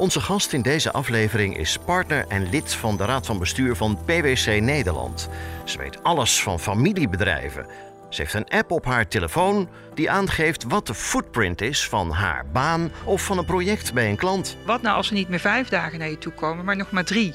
Onze gast in deze aflevering is partner en lid van de Raad van Bestuur van PwC Nederland. Ze weet alles van familiebedrijven. Ze heeft een app op haar telefoon die aangeeft wat de footprint is van haar baan of van een project bij een klant. Wat nou als er niet meer vijf dagen naar je toe komen, maar nog maar drie?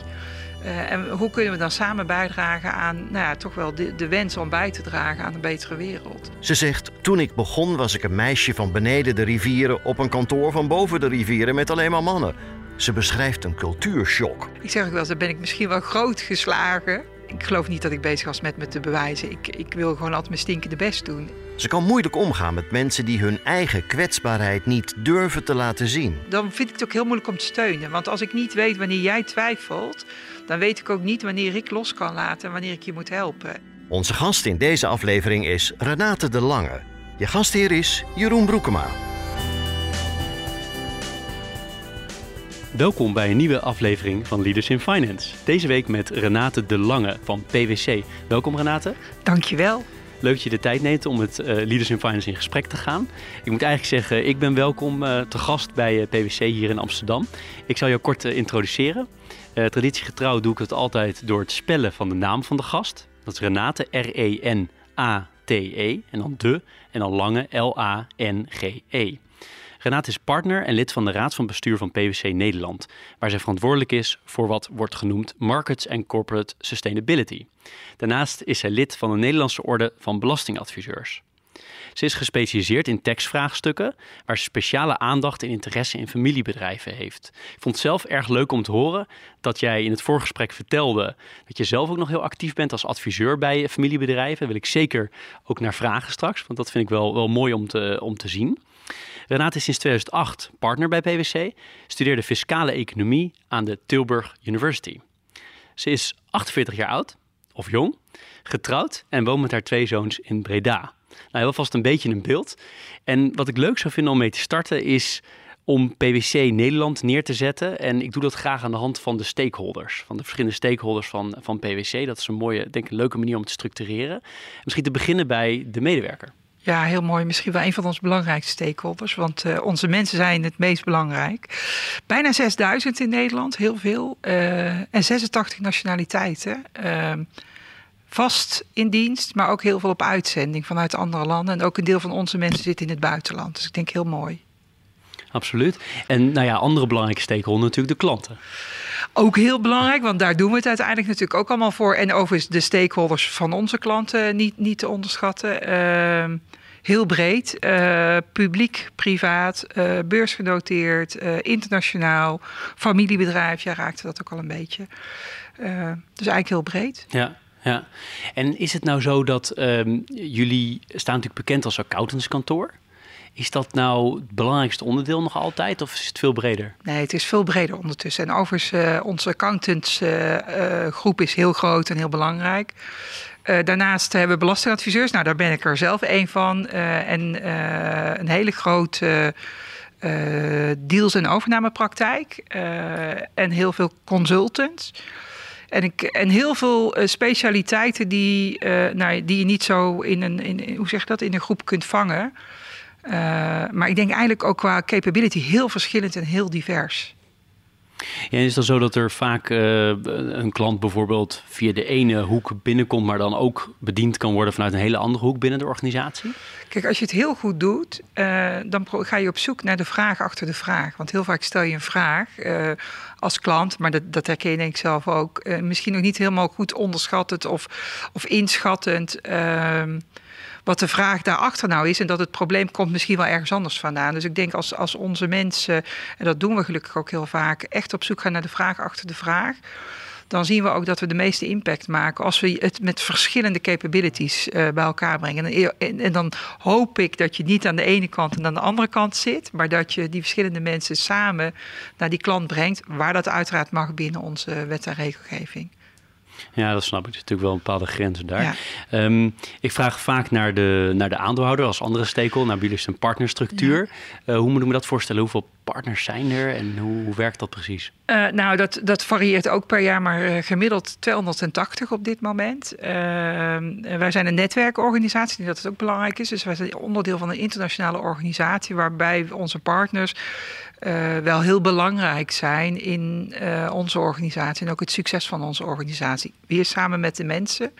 Uh, en hoe kunnen we dan samen bijdragen aan nou ja, toch wel de, de, wens om bij te dragen aan een betere wereld? Ze zegt: Toen ik begon was ik een meisje van beneden de rivieren op een kantoor van boven de rivieren met alleen maar mannen. Ze beschrijft een cultuurshock. Ik zeg ook wel, dan ben ik misschien wel groot geslagen. Ik geloof niet dat ik bezig was met me te bewijzen. Ik, ik wil gewoon altijd mijn stinkende best doen. Ze kan moeilijk omgaan met mensen die hun eigen kwetsbaarheid niet durven te laten zien. Dan vind ik het ook heel moeilijk om te steunen. Want als ik niet weet wanneer jij twijfelt, dan weet ik ook niet wanneer ik los kan laten en wanneer ik je moet helpen. Onze gast in deze aflevering is Renate de Lange. Je gastheer is Jeroen Broekema. Welkom bij een nieuwe aflevering van Leaders in Finance. Deze week met Renate de Lange van PwC. Welkom Renate. Dankjewel. Leuk dat je de tijd neemt om met uh, Leaders in Finance in gesprek te gaan. Ik moet eigenlijk zeggen, ik ben welkom uh, te gast bij uh, PwC hier in Amsterdam. Ik zal jou kort introduceren. traditiegetrouw doe ik het altijd door het spellen van de naam van de gast. Dat is Renate, R-E-N-A-T-E. -E, en dan de, en dan lange, L-A-N-G-E. Renate is partner en lid van de Raad van Bestuur van PwC Nederland, waar zij verantwoordelijk is voor wat wordt genoemd Markets and Corporate Sustainability. Daarnaast is zij lid van de Nederlandse Orde van Belastingadviseurs. Ze is gespecialiseerd in taxvraagstukken, waar ze speciale aandacht en interesse in familiebedrijven heeft. Ik vond het zelf erg leuk om te horen dat jij in het voorgesprek vertelde dat je zelf ook nog heel actief bent als adviseur bij familiebedrijven. Daar wil ik zeker ook naar vragen straks, want dat vind ik wel, wel mooi om te, om te zien. Renate is sinds 2008 partner bij PwC, studeerde fiscale economie aan de Tilburg University. Ze is 48 jaar oud, of jong, getrouwd en woont met haar twee zoons in Breda. Nou, heel vast een beetje een beeld. En wat ik leuk zou vinden om mee te starten is om PwC Nederland neer te zetten. En ik doe dat graag aan de hand van de stakeholders, van de verschillende stakeholders van, van PwC. Dat is een mooie, denk ik, een leuke manier om te structureren. Misschien te beginnen bij de medewerker. Ja, heel mooi. Misschien wel een van onze belangrijkste stakeholders. Want uh, onze mensen zijn het meest belangrijk. Bijna 6000 in Nederland, heel veel. Uh, en 86 nationaliteiten. Uh, vast in dienst, maar ook heel veel op uitzending vanuit andere landen. En ook een deel van onze mensen zit in het buitenland. Dus ik denk heel mooi. Absoluut. En nou ja, andere belangrijke stakeholder natuurlijk de klanten. Ook heel belangrijk, want daar doen we het uiteindelijk natuurlijk ook allemaal voor. En overigens de stakeholders van onze klanten niet, niet te onderschatten. Uh, heel breed. Uh, publiek, privaat, uh, beursgenoteerd, uh, internationaal, familiebedrijf. Ja, raakte dat ook al een beetje. dus eigenlijk heel breed. Ja. Ja, en is het nou zo dat um, jullie staan natuurlijk bekend als accountantskantoor? Is dat nou het belangrijkste onderdeel nog altijd of is het veel breder? Nee, het is veel breder ondertussen. En overigens, uh, onze accountantsgroep uh, is heel groot en heel belangrijk. Daarnaast hebben we belastingadviseurs. Nou, daar ben ik er zelf een van. en een hele grote deals- en overnamepraktijk. en heel veel consultants. En, ik, en heel veel specialiteiten die, nou, die je niet zo in een, in, hoe zeg je dat, in een groep kunt vangen. Uh, maar ik denk eigenlijk ook qua capability heel verschillend en heel divers. Ja, is het zo dat er vaak uh, een klant bijvoorbeeld via de ene hoek binnenkomt, maar dan ook bediend kan worden vanuit een hele andere hoek binnen de organisatie? Kijk, als je het heel goed doet, uh, dan ga je op zoek naar de vraag achter de vraag. Want heel vaak stel je een vraag als klant, maar dat, dat herken ik zelf ook, misschien nog niet helemaal goed onderschattend of, of inschattend ehm, wat de vraag daarachter nou is. En dat het probleem komt misschien wel ergens anders vandaan. Dus ik denk als, als onze mensen, en dat doen we gelukkig ook heel vaak, echt op zoek gaan naar de vraag achter de vraag. dan zien we ook dat we de meeste impact maken als we het met verschillende capabilities uh, bij elkaar brengen. En, en, en, dan hoop ik dat je niet aan de ene kant en aan de andere kant zit, maar dat je die verschillende mensen samen naar die klant brengt, waar dat uiteraard mag binnen onze wet en regelgeving. Ja, dat snap ik. Er is natuurlijk wel een bepaalde grens daar. Ehm, ik vraag vaak naar de, naar de aandeelhouder als andere stakeholder. naar jullie is een partnerstructuur. Uh, hoe moet ik me dat voorstellen? Hoeveel partners zijn er en hoe, hoe werkt dat precies? Uh, nou, dat, dat varieert ook per jaar, maar uh, gemiddeld 280 op dit moment. Ehm, wij zijn een netwerkorganisatie, dat het ook belangrijk is. Dus wij zijn onderdeel van een internationale organisatie waarbij onze partners uh, wel heel belangrijk zijn in uh, onze organisatie en ook het succes van onze organisatie. Weer samen met de mensen.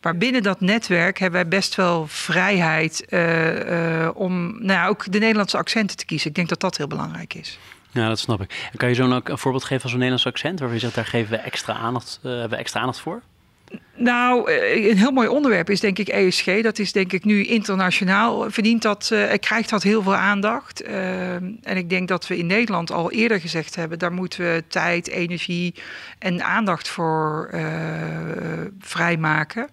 Maar binnen dat netwerk hebben wij best wel vrijheid uh, om nou, ook de Nederlandse accenten te kiezen. Ik denk dat dat heel belangrijk is. Ja, dat snap ik. Kan je zo een voorbeeld geven van zo'n Nederlands accent, waarvan je zegt, daar geven we extra aandacht, hebben we extra aandacht voor? Nou, eh, een heel mooi onderwerp is denk ik ESG. Dat is denk ik nu internationaal. Verdient dat, uh, krijgt dat heel veel aandacht. Uh, en ik denk dat we in Nederland al eerder gezegd hebben... daar moeten we tijd, energie en aandacht voor uh, vrijmaken.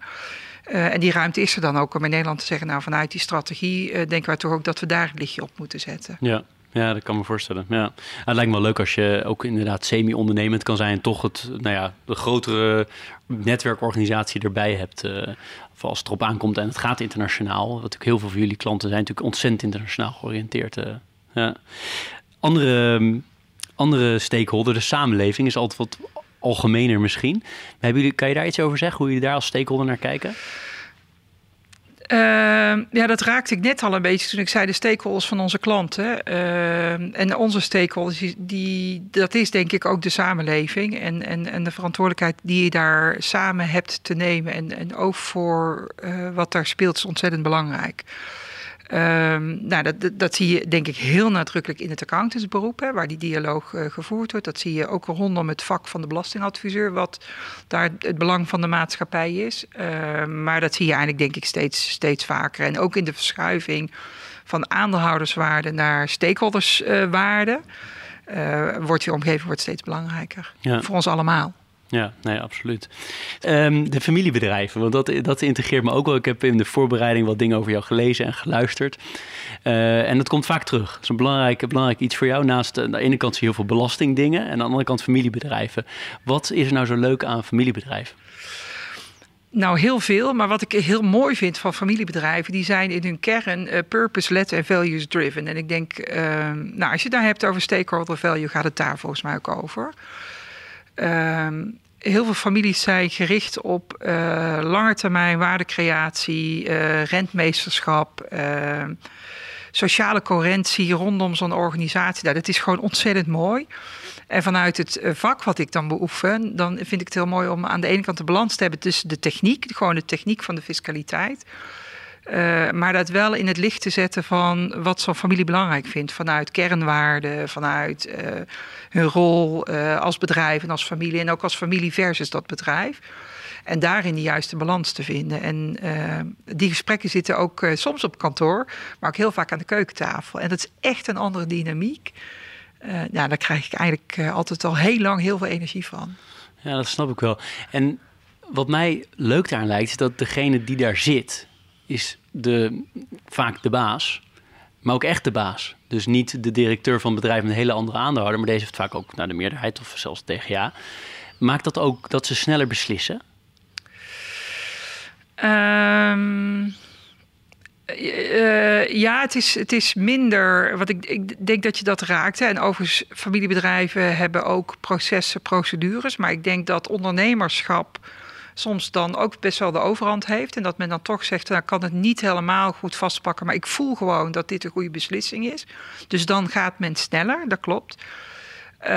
en die ruimte is er dan ook om in Nederland te zeggen... nou, vanuit die strategie denken wij toch ook dat we daar het lichtje op moeten zetten. Ja, ja, dat kan me voorstellen. Ja. Het lijkt me wel leuk als je ook inderdaad semi-ondernemend kan zijn en toch het, nou ja, de grotere netwerkorganisatie erbij hebt. Uh, als het erop aankomt en het gaat internationaal. Wat natuurlijk heel veel van jullie klanten zijn natuurlijk ontzettend internationaal georiënteerd. Uh, ja. Andere, andere stakeholder, de samenleving, is altijd wat algemener misschien. Hebben jullie, kan je daar iets over zeggen, hoe jullie daar als stakeholder naar kijken? Uh, ja, dat raakte ik net al een beetje toen ik zei de stakeholders van onze klanten. Uh, en onze stakeholders, die, dat is denk ik ook de samenleving. En, en, en de verantwoordelijkheid die je daar samen hebt te nemen. En, en ook voor uh, wat daar speelt, is ontzettend belangrijk. Um, nou, dat, dat, zie je denk ik heel nadrukkelijk in het accountantsberoep, hè, waar die dialoog uh, gevoerd wordt. Dat zie je ook rondom het vak van de belastingadviseur, wat daar het belang van de maatschappij is. Uh, maar dat zie je eigenlijk denk ik steeds, steeds vaker. En ook in de verschuiving van aandeelhouderswaarde naar stakeholderswaarde uh, wordt die omgeving wordt steeds belangrijker. Ja. Voor ons allemaal. Ja, nee, absoluut. Um, de familiebedrijven, want dat, dat integreert me ook wel. Ik heb in de voorbereiding wat dingen over jou gelezen en geluisterd. Uh, en dat komt vaak terug. Dat is een belangrijk, belangrijk iets voor jou. Naast aan de ene kant zie je heel veel belastingdingen en aan de andere kant familiebedrijven. Wat is er nou zo leuk aan familiebedrijven? Nou, heel veel. Maar wat ik heel mooi vind van familiebedrijven, die zijn in hun kern uh, purpose-led en values-driven. En ik denk, uh, nou, als je het daar hebt over stakeholder value, gaat het daar volgens mij ook over. Ehm, heel veel families zijn gericht op uh, lange termijn waardecreatie, uh, rentmeesterschap, uh, sociale coherentie rondom zo'n organisatie. Nou, dat is gewoon ontzettend mooi. En vanuit het vak wat ik dan beoefen, dan vind ik het heel mooi om aan de ene kant de balans te hebben tussen de techniek, gewoon de techniek van de fiscaliteit. Uh, maar dat wel in het licht te zetten van wat zo'n familie belangrijk vindt. Vanuit kernwaarden, vanuit uh, hun rol uh, als bedrijf en als familie. En ook als familie versus dat bedrijf. En daarin de juiste balans te vinden. En die gesprekken zitten ook soms op kantoor, maar ook heel vaak aan de keukentafel. En dat is echt een andere dynamiek. ja, daar krijg ik eigenlijk altijd al heel lang heel veel energie van. Ja, dat snap ik wel. En wat mij leuk daaraan lijkt, is dat degene die daar zit, is de, vaak de baas, maar ook echt de baas. Dus niet de directeur van het bedrijf met een hele andere aandeelhouder, maar deze heeft vaak ook naar de meerderheid of zelfs TGA. Maakt dat ook dat ze sneller beslissen? Um, uh, ja, het is, het is minder. Wat ik, ik denk dat je dat raakt. En overigens, familiebedrijven hebben ook processen, procedures. Maar ik denk dat ondernemerschap soms dan ook best wel de overhand heeft. En dat men dan toch zegt, nou kan het niet helemaal goed vastpakken, maar ik voel gewoon dat dit een goede beslissing is. Dus dan gaat men sneller, dat klopt. Uh,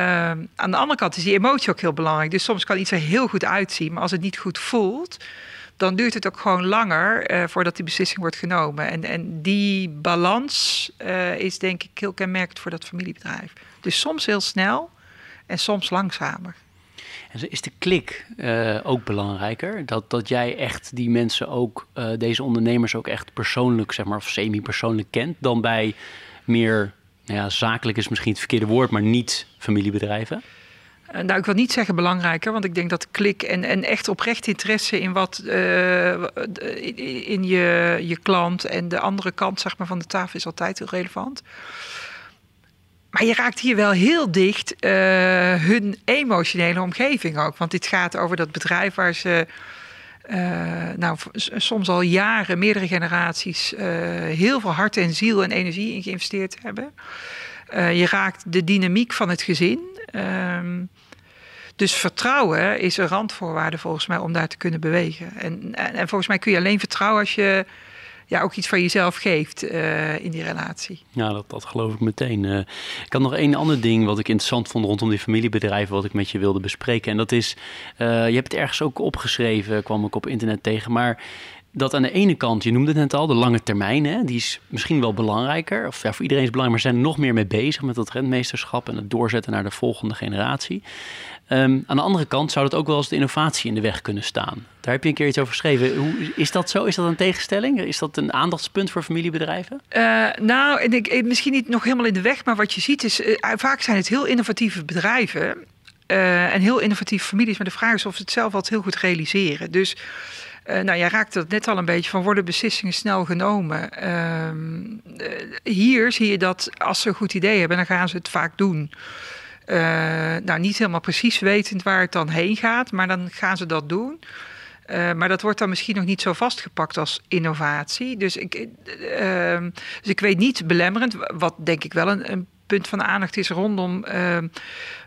aan de andere kant is die emotie ook heel belangrijk. Dus soms kan iets er heel goed uitzien, maar als het niet goed voelt, dan duurt het ook gewoon langer uh, voordat die beslissing wordt genomen. En, en die balans uh, is denk ik heel kenmerkend voor dat familiebedrijf. Dus soms heel snel en soms langzamer. Is de klik uh, ook belangrijker? Dat, dat jij echt die mensen ook, uh, deze ondernemers ook echt persoonlijk, zeg maar, of semi-persoonlijk kent, dan bij meer, nou ja, zakelijk is misschien het verkeerde woord, maar niet familiebedrijven? Uh, nou, ik wil niet zeggen belangrijker, want ik denk dat klik en, en echt oprecht interesse in wat in je, je klant en de andere kant zeg maar, van de tafel is altijd heel relevant. Maar je raakt hier wel heel dicht uh, hun emotionele omgeving ook. Want dit gaat over dat bedrijf waar ze uh, nou, soms al jaren, meerdere generaties, uh, heel veel hart en ziel en energie in geïnvesteerd hebben. je raakt de dynamiek van het gezin. Ehm, dus vertrouwen is een randvoorwaarde volgens mij om daar te kunnen bewegen. En, en, en volgens mij kun je alleen vertrouwen als je ja, ook iets van jezelf geeft uh, in die relatie. Ja, dat, dat geloof ik meteen. Uh, ik had nog één ander ding wat ik interessant vond rondom die familiebedrijven, wat ik met je wilde bespreken. En dat is, uh, je hebt het ergens ook opgeschreven, kwam ik op internet tegen, maar dat aan de ene kant, je noemde het net al, de lange termijn, hè, die is misschien wel belangrijker. Of ja, voor iedereen is belangrijk, maar zijn er nog meer mee bezig met dat rentmeesterschap en het doorzetten naar de volgende generatie. Um, aan de andere kant zou dat ook wel eens de innovatie in de weg kunnen staan. Daar heb je een keer iets over geschreven. Hoe, is dat zo? Is dat een tegenstelling? Is dat een aandachtspunt voor familiebedrijven? Uh, nou, ik, misschien niet nog helemaal in de weg, maar wat je ziet is, uh, vaak zijn het heel innovatieve bedrijven en heel innovatieve families. Maar de vraag is of ze het zelf altijd heel goed realiseren. Dus uh, nou, jij raakte het net al een beetje van worden beslissingen snel genomen. Uh, hier zie je dat als ze een goed idee hebben, dan gaan ze het vaak doen. Uh, nou, niet helemaal precies wetend waar het dan heen gaat, maar dan gaan ze dat doen. Uh, maar dat wordt dan misschien nog niet zo vastgepakt als innovatie. Dus ik, uh, dus ik weet niet belemmerend, wat denk ik wel een, een punt van aandacht is rondom uh,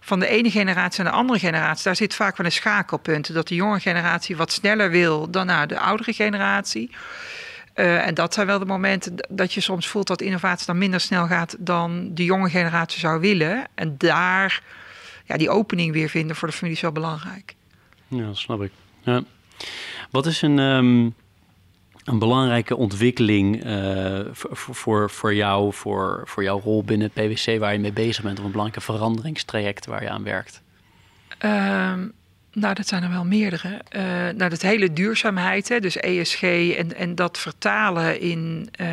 van de ene generatie naar de andere generatie. Daar zit vaak wel een schakelpunt. Dat de jonge generatie wat sneller wil dan naar de oudere generatie. Uh, en dat zijn wel de momenten dat je soms voelt dat innovatie dan minder snel gaat dan de jonge generatie zou willen. En daar ja, die opening weer vinden voor de familie is wel belangrijk. Ja, dat snap ik. Ja. Wat is een, um, een belangrijke ontwikkeling uh, voor, voor, voor jou, voor, voor jouw rol binnen PwC waar je mee bezig bent, of een belangrijke veranderingstraject waar je aan werkt? Um, nou, dat zijn er wel meerdere. Uh, nou, dat hele duurzaamheid, hè, dus ESG en, en dat vertalen in, uh,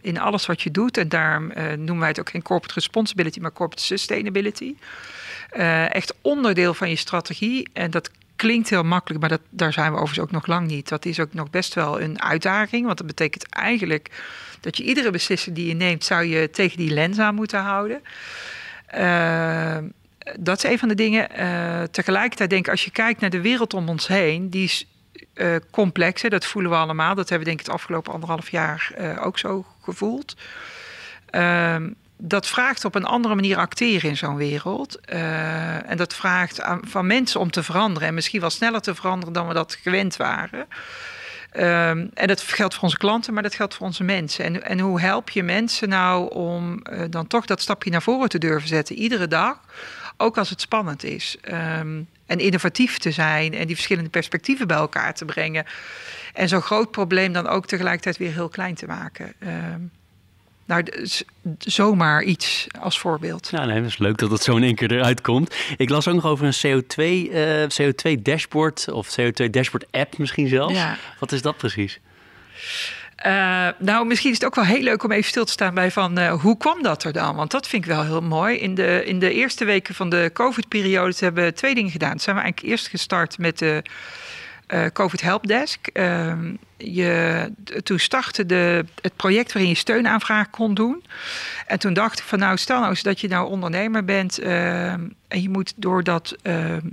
in alles wat je doet. En daarom uh, noemen wij het ook geen corporate responsibility, maar corporate sustainability. echt onderdeel van je strategie. En dat klinkt heel makkelijk, maar dat, daar zijn we overigens ook nog lang niet. Dat is ook nog best wel een uitdaging, want dat betekent eigenlijk dat je iedere beslissing die je neemt, zou je tegen die lens aan moeten houden dat is een van de dingen. Uh, tegelijkertijd denk ik, als je kijkt naar de wereld om ons heen, die is uh, complex. Hè, dat voelen we allemaal. Dat hebben we denk ik het afgelopen anderhalf jaar uh, ook zo gevoeld. Ehm, dat vraagt op een andere manier acteren in zo'n wereld. en dat vraagt aan, van mensen om te veranderen. En misschien wel sneller te veranderen dan we dat gewend waren. Um, en dat geldt voor onze klanten, maar dat geldt voor onze mensen. En, en hoe help je mensen nou om dan toch dat stapje naar voren te durven zetten, iedere dag? Ook als het spannend is. Um, en innovatief te zijn en die verschillende perspectieven bij elkaar te brengen. En zo'n groot probleem dan ook tegelijkertijd weer heel klein te maken. Um, nou, zomaar iets als voorbeeld. Ja, nee, het is leuk dat het zo in één keer eruit komt. Ik las ook nog over een CO2, uh, CO2-dashboard of CO2-dashboard-app misschien zelfs. Ja. Wat is dat precies? Uh, nou, misschien is het ook wel heel leuk om even stil te staan bij van uh, hoe kwam dat er dan? Want dat vind ik wel heel mooi. In de, in de eerste weken van de COVID-periode hebben we twee dingen gedaan. Zijn we eigenlijk eerst gestart met de uh, COVID Helpdesk. Ehm, je, toen startte de, het project waarin je steunaanvraag kon doen. En toen dacht ik van nou, stel nou dat je nou ondernemer bent ehm, en je moet door dat ehm,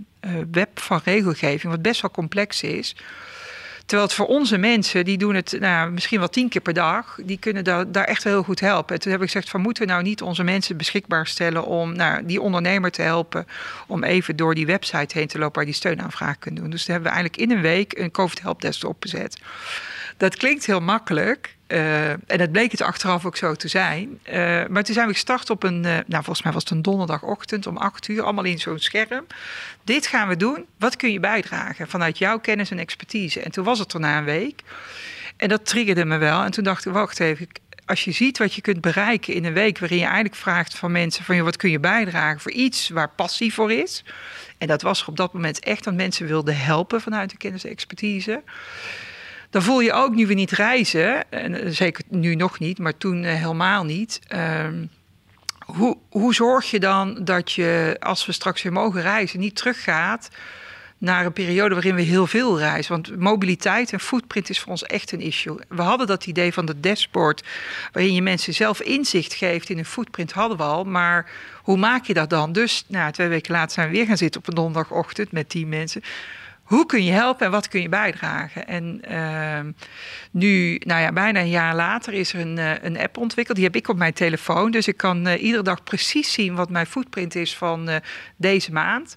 web van regelgeving, wat best wel complex is Terwijl het voor onze mensen, die doen het nou, misschien wel tien keer per dag, die kunnen daar, daar echt heel goed helpen. En toen heb ik gezegd, van moeten we nou niet onze mensen beschikbaar stellen om nou, die ondernemer te helpen om even door die website heen te lopen waar die steunaanvraag kunnen doen. Dus toen hebben we eigenlijk in een week een COVID helpdesk opgezet. Dat klinkt heel makkelijk. Uh, en het bleek het achteraf ook zo te zijn. Uh, maar toen zijn we gestart op een, uh, nou volgens mij was het een donderdagochtend om acht uur, allemaal in zo'n scherm. Dit gaan we doen. Wat kun je bijdragen vanuit jouw kennis en expertise? En toen was het er na een week. En dat triggerde me wel. En toen dacht ik, wacht even, als je ziet wat je kunt bereiken in een week, waarin je eigenlijk vraagt van mensen van, wat kun je bijdragen voor iets waar passie voor is? En dat was op dat moment echt dat mensen wilden helpen vanuit de kennis en expertise dan voel je ook nu we niet reizen, en zeker nu nog niet, maar toen helemaal niet. Um, hoe, hoe zorg je dan dat je, als we straks weer mogen reizen, niet teruggaat naar een periode waarin we heel veel reizen. Want mobiliteit en footprint is voor ons echt een issue. We hadden dat idee van de dashboard, waarin je mensen zelf inzicht geeft in hun footprint, hadden we al. Maar hoe maak je dat dan? Dus nou, twee weken later zijn we weer gaan zitten op een donderdagochtend met tien mensen hoe kun je helpen en wat kun je bijdragen? En uh, nu, nou ja, bijna een jaar later is er een, uh, een app ontwikkeld. Die heb ik op mijn telefoon. Dus ik kan uh, iedere dag precies zien wat mijn footprint is van uh, deze maand.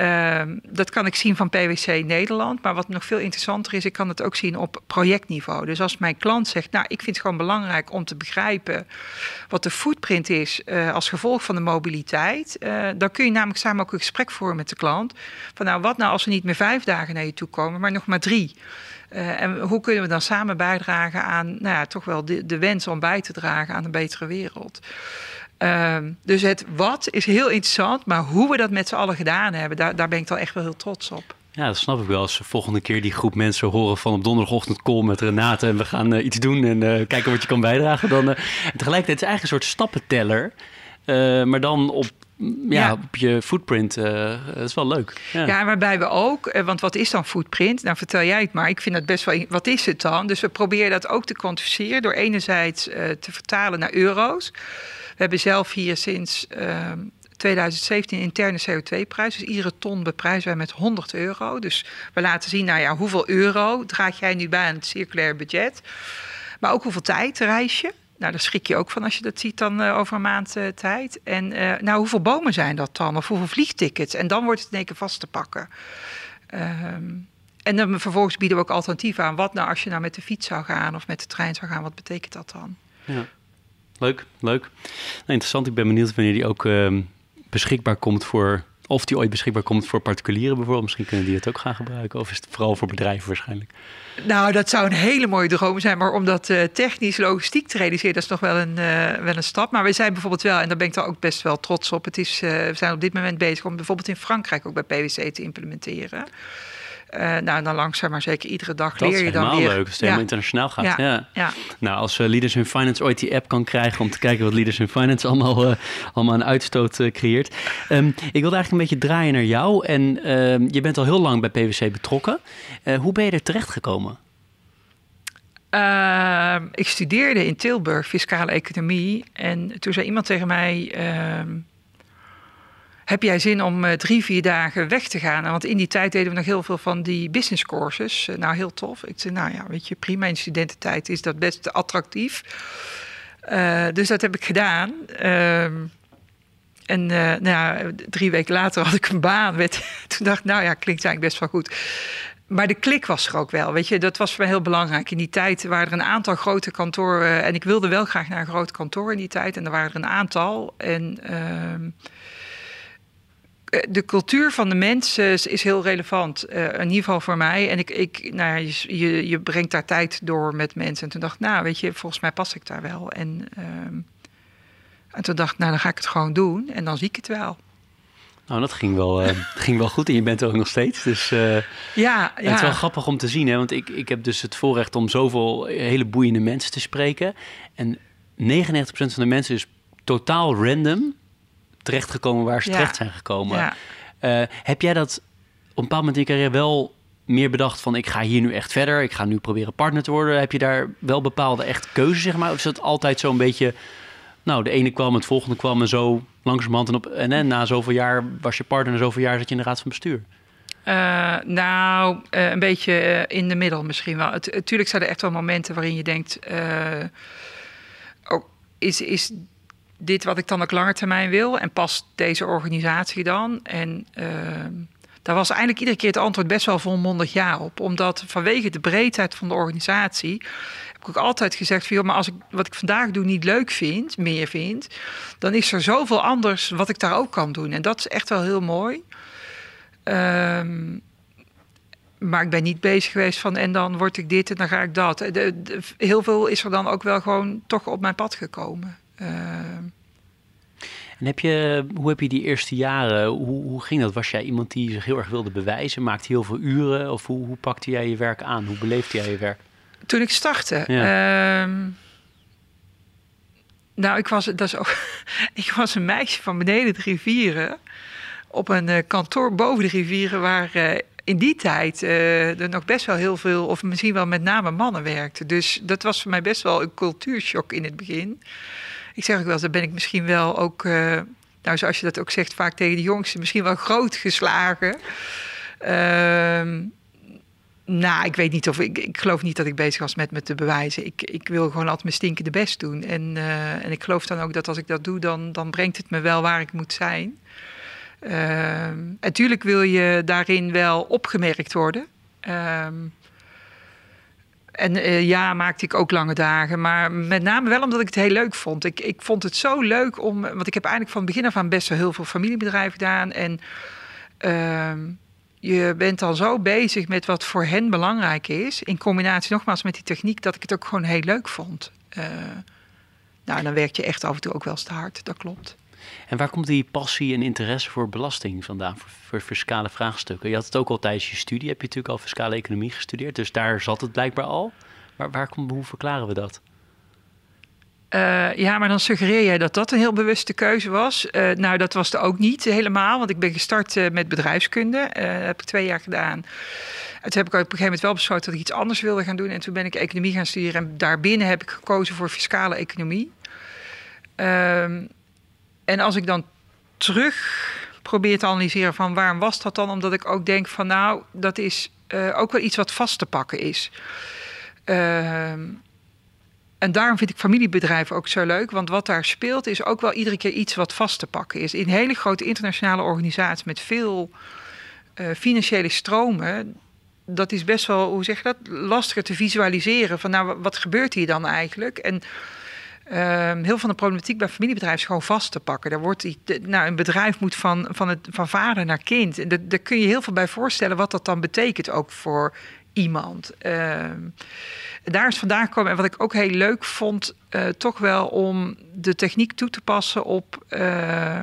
Ehm, dat kan ik zien van PwC Nederland. Maar wat nog veel interessanter is, ik kan het ook zien op projectniveau. Dus als mijn klant zegt, nou, ik vind het gewoon belangrijk om te begrijpen wat de footprint is uh, als gevolg van de mobiliteit. Uh, dan kun je namelijk samen ook een gesprek voeren met de klant. Van nou, wat nou als we niet meer vijf dagen naar je toe komen, maar nog maar drie? Uh, en hoe kunnen we dan samen bijdragen aan nou ja, toch wel de wens om bij te dragen aan een betere wereld? Um, dus het wat is heel interessant, maar hoe we dat met z'n allen gedaan hebben, daar, daar ben ik dan echt wel heel trots op. Ja, dat snap ik wel. Als de volgende keer die groep mensen horen van op donderdagochtend call met Renate en we gaan uh, iets doen en uh, kijken wat je kan bijdragen, dan uh, tegelijkertijd is het eigenlijk een soort stappenteller, maar dan op ja, ja, op je footprint. Uh, dat is wel leuk. Ja. ja, waarbij we ook, want wat is dan footprint? Nou, vertel jij het maar. Ik vind het best wel. Wat is het dan? Dus we proberen dat ook te kwantificeren door enerzijds uh, te vertalen naar euro's. We hebben zelf hier sinds uh, 2017 een interne CO2-prijs. Dus iedere ton beprijzen wij met 100 euro. Dus we laten zien, nou ja, hoeveel euro draag jij nu bij aan het circulair budget. Maar ook hoeveel tijd reis je. Nou, daar schrik je ook van als je dat ziet dan uh, over een maand uh, tijd. En uh, nou, hoeveel bomen zijn dat dan? Of hoeveel vliegtickets? En dan wordt het in één keer vast te pakken. Um, en dan vervolgens bieden we ook alternatieven aan. Wat nou als je nou met de fiets zou gaan of met de trein zou gaan? Wat betekent dat dan? Ja. Leuk, leuk. Nou, interessant. Ik ben benieuwd wanneer die ook uh, beschikbaar komt voor... Of die ooit beschikbaar komt voor particulieren bijvoorbeeld. Misschien kunnen die het ook gaan gebruiken. Of is het vooral voor bedrijven waarschijnlijk? Nou, dat zou een hele mooie droom zijn. Maar om dat uh, technisch, logistiek te realiseren, dat is nog wel een, uh, wel een stap. Maar we zijn bijvoorbeeld wel, en daar ben ik dan ook best wel trots op. Het is, uh, we zijn op dit moment bezig om bijvoorbeeld in Frankrijk ook bij PwC te implementeren. Uh, nou, dan langzaam maar zeker iedere dag dat leer je dan weer. leuk leuk als het helemaal internationaal gaat. Ja. Ja. Nou, als uh, Leaders in Finance ooit die app kan krijgen... om te kijken wat Leaders in Finance allemaal, uh, allemaal een uitstoot creëert. Um, ik wilde eigenlijk een beetje draaien naar jou. En ehm, je bent al heel lang bij PwC betrokken. hoe ben je er terecht gekomen? Ehm, ik studeerde in Tilburg fiscale economie. En toen zei iemand tegen mij heb jij zin om uh, drie, vier dagen weg te gaan? Want in die tijd deden we nog heel veel van die business courses. Uh, nou, heel tof. Ik zei, nou ja, weet je, prima. In studententijd is dat best attractief. Uh, dus dat heb ik gedaan. Ehm, en nou ja, drie weken later had ik een baan. Werd, toen dacht ik, nou ja, klinkt eigenlijk best wel goed. Maar de klik was er ook wel. Weet je, dat was voor mij heel belangrijk. In die tijd waren er een aantal grote kantoren. En ik wilde wel graag naar een groot kantoor in die tijd. En er waren er een aantal. En ehm, de cultuur van de mensen is heel relevant, uh, in ieder geval voor mij. En ik, ik, nou ja, je, je brengt daar tijd door met mensen. En toen dacht ik, nou, weet je, volgens mij pas ik daar wel. En, uh, en toen dacht ik, nou, dan ga ik het gewoon doen. En dan zie ik het wel. Nou, dat ging wel, uh, ging wel goed en je bent er ook nog steeds. Dus uh, ja, ja. het is wel grappig om te zien. Hè? Want ik, ik heb dus het voorrecht om zoveel hele boeiende mensen te spreken. En 99% van de mensen is totaal random terechtgekomen waar ze terecht zijn gekomen. Uh, heb jij dat op een bepaald moment in je carrière wel meer bedacht van ik ga hier nu echt verder, ik ga nu proberen partner te worden? Heb je daar wel bepaalde echt keuzes zeg maar? Of is het altijd zo'n beetje, nou de ene kwam, het volgende kwam en zo langzamerhand en, op, en, en na zoveel jaar was je partner en zoveel jaar zat je in de raad van bestuur? Uh, nou, uh, een beetje in de middel misschien wel. Natuurlijk zijn er echt wel momenten waarin je denkt... oh, is, is dit wat ik dan ook langer termijn wil en past deze organisatie dan? En uh, daar was eigenlijk iedere keer het antwoord best wel volmondig ja op. Omdat vanwege de breedheid van de organisatie heb ik ook altijd gezegd van joh, maar als ik wat ik vandaag doe niet leuk vind, meer vind, dan is er zoveel anders wat ik daar ook kan doen. En dat is echt wel heel mooi. Um, maar ik ben niet bezig geweest van en dan word ik dit en dan ga ik dat. Heel veel is er dan ook wel gewoon toch op mijn pad gekomen. Uh, en heb je, hoe heb je die eerste jaren, hoe, hoe ging dat? Was jij iemand die zich heel erg wilde bewijzen? Maakte heel veel uren? Of hoe, hoe pakte jij je werk aan? Hoe beleefde jij je werk? Toen ik startte? Ja. Uh, nou, ik was, dat is ook, ik was een meisje van beneden de rivieren. Op een uh, kantoor boven de rivieren, waar uh, in die tijd uh, er nog best wel heel veel, of misschien wel met name mannen werkten. Dus dat was voor mij best wel een cultuurshock in het begin. Ik zeg ook wel, daar ben ik misschien wel ook, nou zoals je dat ook zegt, vaak tegen de jongsten, misschien wel groot geslagen. Ehm, nou, ik weet niet of ik. Ik geloof niet dat ik bezig was met me te bewijzen. Ik, ik wil gewoon altijd mijn stinkende best doen. En, uh, en ik geloof dan ook dat als ik dat doe, dan, dan brengt het me wel waar ik moet zijn. Uh, natuurlijk wil je daarin wel opgemerkt worden. Uh, en uh, ja, maakte ik ook lange dagen. Maar met name wel omdat ik het heel leuk vond. Ik, ik vond het zo leuk om. Want ik heb eigenlijk van begin af aan best wel heel veel familiebedrijven gedaan. En ehm, je bent dan zo bezig met wat voor hen belangrijk is. In combinatie nogmaals met die techniek, dat ik het ook gewoon heel leuk vond. Uh, nou, dan werk je echt af en toe ook wel te hard, dat klopt. En waar komt die passie en interesse voor belasting vandaan, voor, fiscale vraagstukken? Je had het ook al tijdens je studie, heb je natuurlijk al fiscale economie gestudeerd, dus daar zat het blijkbaar al. Maar waar komt, hoe verklaren we dat? Uh, ja, maar dan suggereer jij dat dat een heel bewuste keuze was. Uh, nou, dat was het ook niet helemaal, want ik ben gestart uh, met bedrijfskunde. dat heb ik twee jaar gedaan. En toen heb ik op een gegeven moment wel besloten dat ik iets anders wilde gaan doen. En toen ben ik economie gaan studeren. En daarbinnen heb ik gekozen voor fiscale economie. Ehm, en als ik dan terug probeer te analyseren van waarom was dat dan? Omdat ik ook denk van nou, dat is ook wel iets wat vast te pakken is. Ehm en daarom vind ik familiebedrijven ook zo leuk. Want wat daar speelt is ook wel iedere keer iets wat vast te pakken is. In hele grote internationale organisaties met veel uh, financiële stromen. Dat is best wel, hoe zeg je dat, lastiger te visualiseren. Van nou, wat gebeurt hier dan eigenlijk? En heel veel van de problematiek bij familiebedrijven is gewoon vast te pakken. Daar wordt, nou, een bedrijf moet van, van, het, van vader naar kind. Daar kun je heel veel bij voorstellen wat dat dan betekent ook voor iemand. Uh, daar is vandaan gekomen. En wat ik ook heel leuk vond, uh, toch wel om de techniek toe te passen op uh,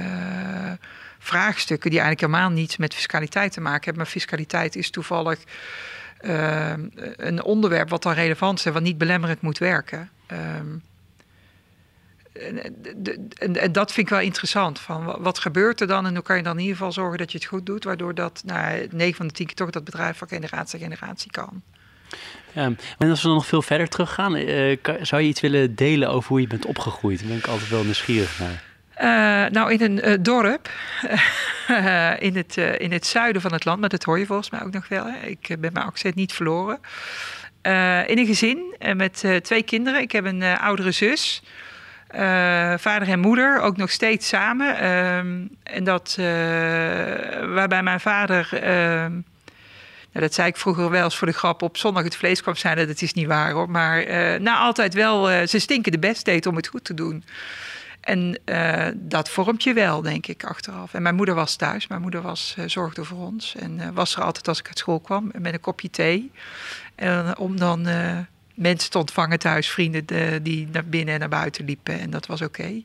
uh, vraagstukken die eigenlijk helemaal niets met fiscaliteit te maken hebben. Maar fiscaliteit is toevallig een onderwerp wat dan relevant is en wat niet belemmerend moet werken. En, en, dat vind ik wel interessant. Van wat gebeurt er dan en hoe kan je dan in ieder geval zorgen dat je het goed doet, waardoor dat nou, 9 van de 10 keer toch dat bedrijf van generatie naar generatie kan. Ja, en als we dan nog veel verder teruggaan, uh, zou je iets willen delen over hoe je bent opgegroeid? Daar ben ik altijd wel nieuwsgierig naar. Uh, nou, in een uh, dorp in, het, in het zuiden van het land, maar dat hoor je volgens mij ook nog wel. Hè? Ik ben mijn accent niet verloren. in een gezin met twee kinderen. Ik heb een oudere zus. Vader en moeder, ook nog steeds samen. Ehm, en dat waarbij mijn vader ehm, dat zei ik vroeger wel eens voor de grap op zondag het vlees kwam zijn. Dat is niet waar hoor. Maar nou, altijd wel ze stinken de best deed om het goed te doen. En dat vormt je wel, denk ik, achteraf. En mijn moeder was thuis. Mijn moeder was, zorgde voor ons. En was er altijd als ik uit school kwam met een kopje thee. En om dan mensen te ontvangen thuis, vrienden de, die naar binnen en naar buiten liepen. En dat was oké. Okay.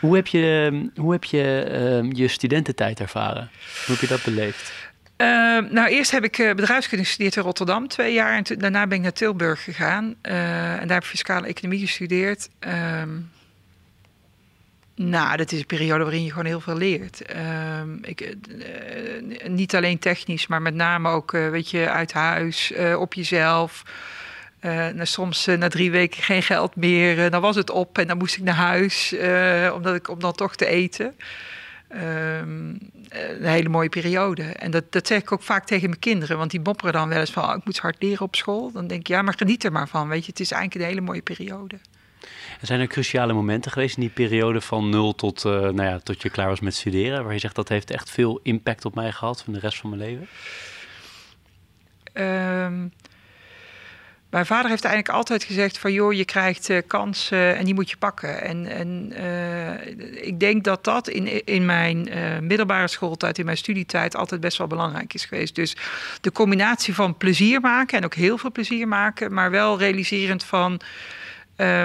Hoe heb je, hoe heb je je studententijd ervaren? Hoe heb je dat beleefd? Uh, nou, eerst heb ik uh, bedrijfskunde gestudeerd in Rotterdam, twee jaar. En daarna ben ik naar Tilburg gegaan. Uh, en daar heb ik fiscale economie gestudeerd. Ehm, nou, dat is een periode waarin je gewoon heel veel leert. Ehm, ik, eh, niet alleen technisch, maar met name ook, weet je, uit huis, op jezelf. Nou, soms na drie weken geen geld meer. dan was het op en dan moest ik naar huis omdat ik, om dan toch te eten. Um, een hele mooie periode. En dat, dat zeg ik ook vaak tegen mijn kinderen. Want die mopperen dan wel eens van... Oh, ik moet hard leren op school. Dan denk ik, ja, maar geniet er maar van. Weet je, het is eigenlijk een hele mooie periode. Er zijn er cruciale momenten geweest in die periode van nul tot, uh, nou ja, tot je klaar was met studeren... waar je zegt, dat heeft echt veel impact op mij gehad... van de rest van mijn leven? Um, mijn vader heeft eigenlijk altijd gezegd van joh, je krijgt uh, kansen en die moet je pakken. En, en uh, ik denk dat dat in, in mijn uh, middelbare schooltijd, in mijn studietijd altijd best wel belangrijk is geweest. Dus de combinatie van plezier maken en ook heel veel plezier maken, maar wel realiserend van.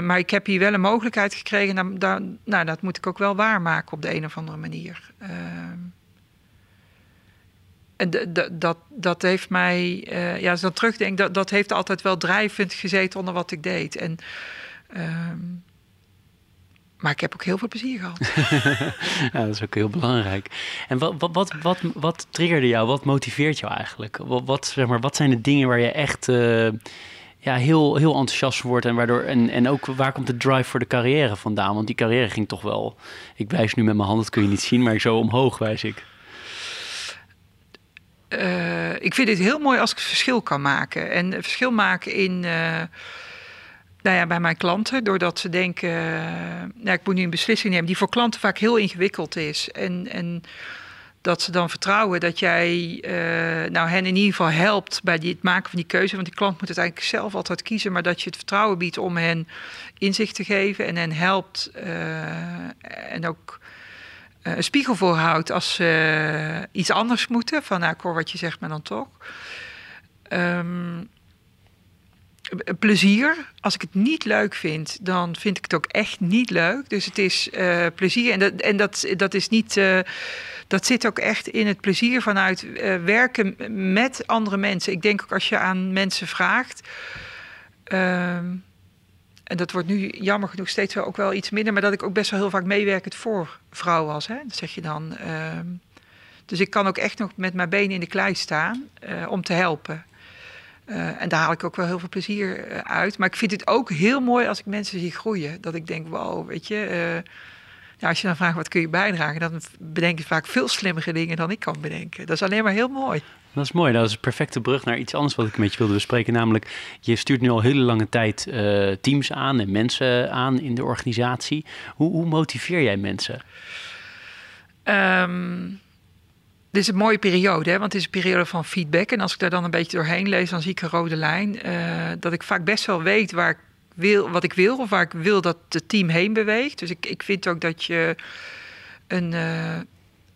maar ik heb hier wel een mogelijkheid gekregen. Nou, dat, nou, dat moet ik ook wel waarmaken op de een of andere manier. Ehm, en dat, dat heeft mij, uh, ja, als ik dan terugdenk, dat, dat heeft altijd wel drijvend gezeten onder wat ik deed. En, um, Maar ik heb ook heel veel plezier gehad. ja, dat is ook heel belangrijk. En wat, wat, wat, wat, triggerde jou? Wat motiveert jou eigenlijk? Wat, wat, zeg maar, wat zijn de dingen waar je echt uh, ja, heel, heel enthousiast wordt en waardoor en, en ook waar komt de drive voor de carrière vandaan? Want die carrière ging toch wel. Ik wijs nu met mijn hand, dat kun je niet zien, maar zo omhoog wijs ik. Uh, ik vind het heel mooi als ik het verschil kan maken. En verschil maken in. Uh, nou ja, bij mijn klanten, doordat ze denken, uh, nou, ik moet nu een beslissing nemen die voor klanten vaak heel ingewikkeld is. En, en dat ze dan vertrouwen dat jij nou, hen in ieder geval helpt bij het maken van die keuze. Want die klant moet het eigenlijk zelf altijd kiezen, maar dat je het vertrouwen biedt om hen inzicht te geven en hen helpt en ook een spiegel voorhoudt als ze iets anders moeten. Van nou, wat je zegt, maar dan toch. Um, plezier. Als ik het niet leuk vind, dan vind ik het ook echt niet leuk. Dus het is uh, plezier. En dat, en dat, dat is niet. Uh, dat zit ook echt in het plezier vanuit werken met andere mensen. Ik denk ook als je aan mensen vraagt. Ehm, en dat wordt nu jammer genoeg steeds wel ook wel iets minder. Maar dat ik ook best wel heel vaak meewerkend voor vrouwen was. Hè? Dat zeg je dan. Ehm, dus ik kan ook echt nog met mijn benen in de klei staan om te helpen. Uh, en daar haal ik ook wel heel veel plezier uh, uit. Maar ik vind het ook heel mooi als ik mensen zie groeien. Dat ik denk, wow, weet je... Als je dan vraagt wat kun je bijdragen... dan bedenk je vaak veel slimmere dingen dan ik kan bedenken. Dat is alleen maar heel mooi. Dat is mooi. Dat is een perfecte brug naar iets anders wat ik met je wilde bespreken. Namelijk, je stuurt nu al hele lange tijd teams aan en mensen aan in de organisatie. Hoe, hoe motiveer jij mensen? Um, dit is een mooie periode, hè? want het is een periode van feedback. En als ik daar dan een beetje doorheen lees, dan zie ik een rode lijn. Uh, dat ik vaak best wel weet waar ik wil, wat ik wil, of waar ik wil dat het team heen beweegt. Dus ik, ik vind ook dat je een, uh,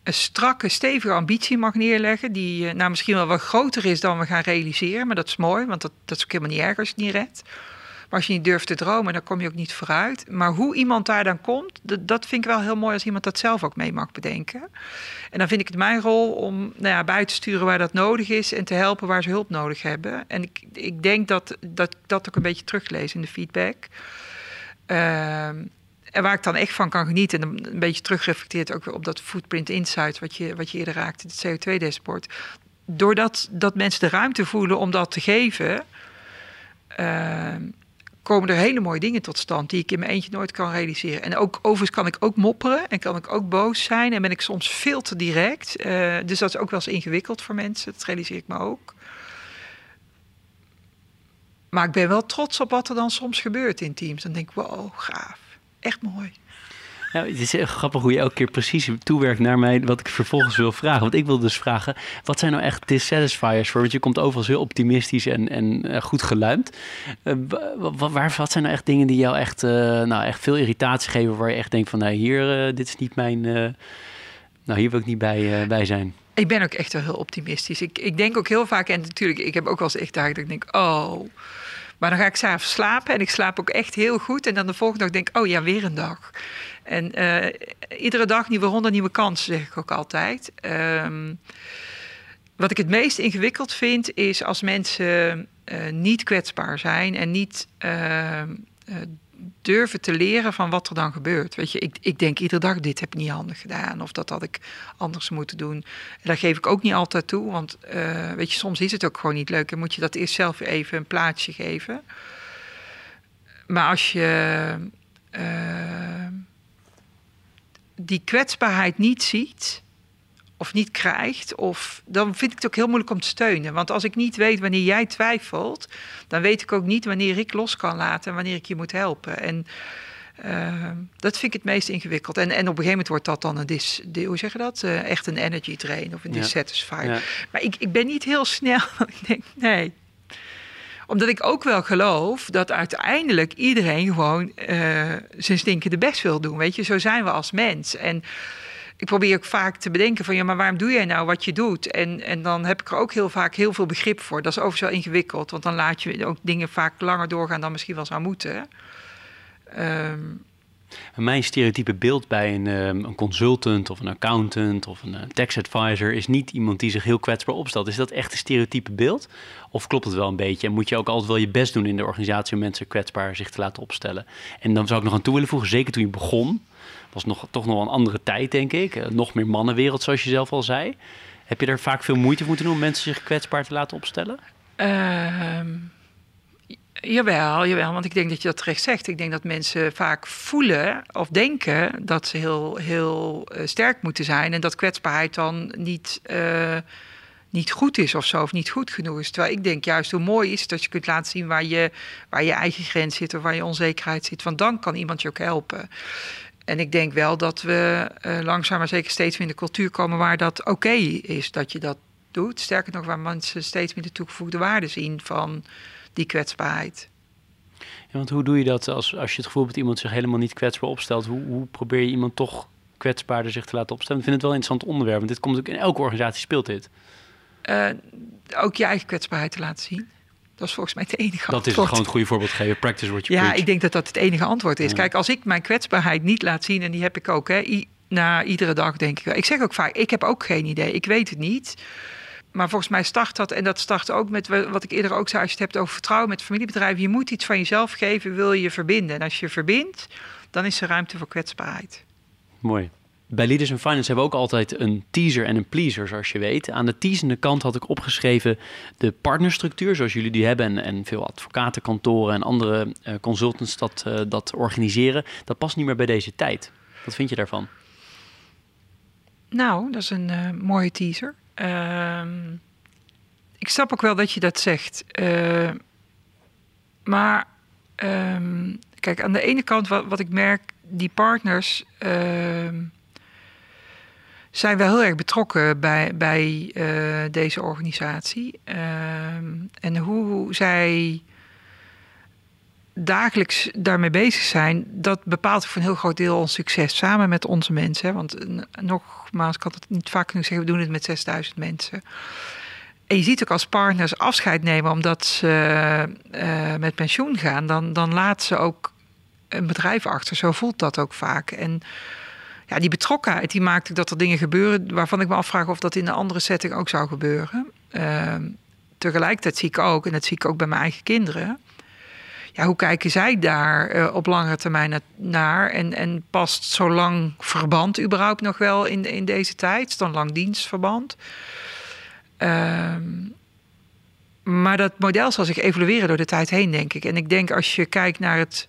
een strakke, stevige ambitie mag neerleggen. Die uh, nou, misschien wel wat groter is dan we gaan realiseren. Maar dat is mooi, want dat, dat is ook helemaal niet erg als je het niet redt. Maar als je niet durft te dromen, dan kom je ook niet vooruit. Maar hoe iemand daar dan komt, dat, dat vind ik wel heel mooi als iemand dat zelf ook mee mag bedenken. En dan vind ik het mijn rol om nou ja, bij te sturen waar dat nodig is en te helpen waar ze hulp nodig hebben. En ik, ik denk dat, dat dat ook een beetje teruglees in de feedback. Uh, en waar ik dan echt van kan genieten, en een beetje terugreflecteert ook weer op dat footprint insight, wat je, wat je eerder raakte, het CO2-dashboard. Doordat dat mensen de ruimte voelen om dat te geven, uh, komen er hele mooie dingen tot stand die ik in mijn eentje nooit kan realiseren. En ook overigens kan ik ook mopperen en kan ik ook boos zijn en ben ik soms veel te direct. Uh, dus dat is ook wel eens ingewikkeld voor mensen, dat realiseer ik me ook. Maar ik ben wel trots op wat er dan soms gebeurt in teams. Dan denk ik, wow, gaaf. Echt mooi. Nou, het is heel grappig hoe je elke keer precies toewerkt naar mij wat ik vervolgens wil vragen. Want ik wil dus vragen, wat zijn nou echt dissatisfiers voor? Want je komt overal heel optimistisch en, en uh, goed geluimd. Uh, waar, wat zijn nou echt dingen die jou echt, uh, nou, echt veel irritatie geven, waar je echt denkt van, nou hier, dit is niet mijn, nou hier wil ik niet bij, bij zijn. Ik ben ook echt wel heel optimistisch. Ik, ik denk ook heel vaak, en natuurlijk, ik heb ook wel eens echt dagen dat ik denk, oh... Maar dan ga ik s'avonds slapen en ik slaap ook echt heel goed. En dan de volgende dag denk ik, oh ja, weer een dag. En uh, iedere dag nieuwe ronde, nieuwe kansen, zeg ik ook altijd. Um, wat ik het meest ingewikkeld vind, is als mensen uh, niet kwetsbaar zijn en niet uh, durven te leren van wat er dan gebeurt. Weet je, ik, ik denk iedere dag, dit heb ik niet handig gedaan. Of dat had ik anders moeten doen. En daar geef ik ook niet altijd toe. Want weet je, soms is het ook gewoon niet leuk. En moet je dat eerst zelf even een plaatsje geven. Maar als je die kwetsbaarheid niet ziet of niet krijgt, of, dan vind ik het ook heel moeilijk om te steunen. Want als ik niet weet wanneer jij twijfelt, dan weet ik ook niet wanneer ik los kan laten en wanneer ik je moet helpen. En uh, dat vind ik het meest ingewikkeld. En, en op een gegeven moment wordt dat dan een dis, hoe zeg je dat? Uh, echt een energy drain of een ja. dissatisfier. Ja. Maar ik, ik ben niet heel snel. ik denk, nee, omdat ik ook wel geloof dat uiteindelijk iedereen gewoon uh, zijn stinkende best wil doen. Weet je, zo zijn we als mens. En ik probeer ook vaak te bedenken van ja, maar waarom doe jij nou wat je doet? En, en dan heb ik er ook heel vaak heel veel begrip voor. Dat is overigens wel ingewikkeld, want dan laat je ook dingen vaak langer doorgaan dan misschien wel zou moeten. Um, Mijn stereotype beeld bij een, ehm, een, consultant of een accountant of een tax advisor is niet iemand die zich heel kwetsbaar opstelt. Is dat echt een stereotype beeld? Of klopt het wel een beetje? En moet je ook altijd wel je best doen in de organisatie om mensen kwetsbaar zich te laten opstellen? En dan zou ik nog aan toe willen voegen, zeker toen je begon, was nog, toch nog een andere tijd, denk ik. Eh, nog meer mannenwereld, zoals je zelf al zei. Heb je er vaak veel moeite voor moeten doen om mensen zich kwetsbaar te laten opstellen? Uh, jawel, jawel, want ik denk dat je dat terecht zegt. Ik denk dat mensen vaak voelen of denken dat ze heel, heel uh, sterk moeten zijn en dat kwetsbaarheid dan niet. Uh, niet goed is of zo, of niet goed genoeg is. Terwijl ik denk juist hoe mooi is dat je kunt laten zien waar je, waar je eigen grens zit of waar je onzekerheid zit. Want dan kan iemand je ook helpen. En ik denk wel dat we uh, langzaam maar zeker steeds meer in de cultuur komen waar dat oké is dat je dat doet. Sterker nog, waar mensen steeds meer de toegevoegde waarde zien van die kwetsbaarheid. Ja, want hoe doe je dat als, als je het gevoel hebt dat iemand zich helemaal niet kwetsbaar opstelt? Hoe, hoe probeer je iemand toch kwetsbaarder zich te laten opstellen? Ik vind het wel een interessant onderwerp, want dit komt ook in elke organisatie speelt dit. Uh, ook je eigen kwetsbaarheid te laten zien. Dat is volgens mij het enige dat antwoord. Dat is gewoon het goede voorbeeld geven. Practice what you Ja, preach. ik denk dat dat het enige antwoord is. Kijk, als ik mijn kwetsbaarheid niet laat zien... en die heb ik ook, hè, I, na iedere dag denk ik wel. Ik zeg ook vaak, ik heb ook geen idee. Ik weet het niet. Maar volgens mij start dat, en dat start ook met wat ik eerder ook zei... als je het hebt over vertrouwen met familiebedrijven... je moet iets van jezelf geven, wil je je verbinden. En als je verbindt, dan is er ruimte voor kwetsbaarheid. Mooi. Bij Leaders in Finance hebben we ook altijd een teaser en een pleaser, zoals je weet. Aan de teasende kant had ik opgeschreven de partnerstructuur, zoals jullie die hebben. En, en veel advocatenkantoren en andere uh, consultants dat, uh, dat organiseren. Dat past niet meer bij deze tijd. Wat vind je daarvan? Nou, dat is een uh, mooie teaser. ik snap ook wel dat je dat zegt. maar um, kijk, aan de ene kant wat, wat ik merk, die partners zijn wel heel erg betrokken bij, bij uh, deze organisatie. Uh, en hoe zij dagelijks daarmee bezig zijn, dat bepaalt voor een heel groot deel ons succes samen met onze mensen. Want uh, nogmaals, ik kan het niet vaak genoeg zeggen, we doen het met 6000 mensen. En je ziet ook als partners afscheid nemen omdat ze uh, met pensioen gaan, dan, dan laat ze ook een bedrijf achter. Zo voelt dat ook vaak. En ja, die betrokkenheid die maakt dat er dingen gebeuren waarvan ik me afvraag of dat in een andere setting ook zou gebeuren. Uh, tegelijkertijd zie ik ook, en dat zie ik ook bij mijn eigen kinderen. Ja, hoe kijken zij daar uh, op langere termijn naar? En, en past zo lang verband überhaupt nog wel in, in deze tijd? Dan lang dienstverband? Uh, maar dat model zal zich evolueren door de tijd heen, denk ik. En ik denk als je kijkt naar het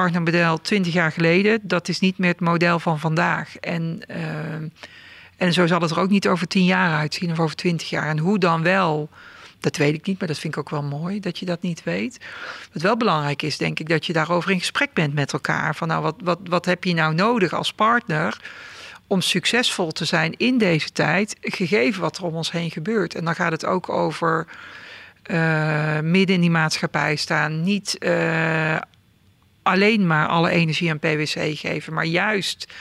partnermodel 20 jaar geleden, dat is niet meer het model van vandaag. En, uh, en zo zal het er ook niet over 10 jaar uitzien of over 20 jaar. En hoe dan wel, dat weet ik niet, maar dat vind ik ook wel mooi dat je dat niet weet. Wat wel belangrijk is, denk ik, dat je daarover in gesprek bent met elkaar. Van nou, wat, wat, wat heb je nou nodig als partner? om succesvol te zijn in deze tijd, gegeven wat er om ons heen gebeurt. En dan gaat het ook over uh, midden in die maatschappij staan, niet uh, alleen maar alle energie aan PwC geven, maar juist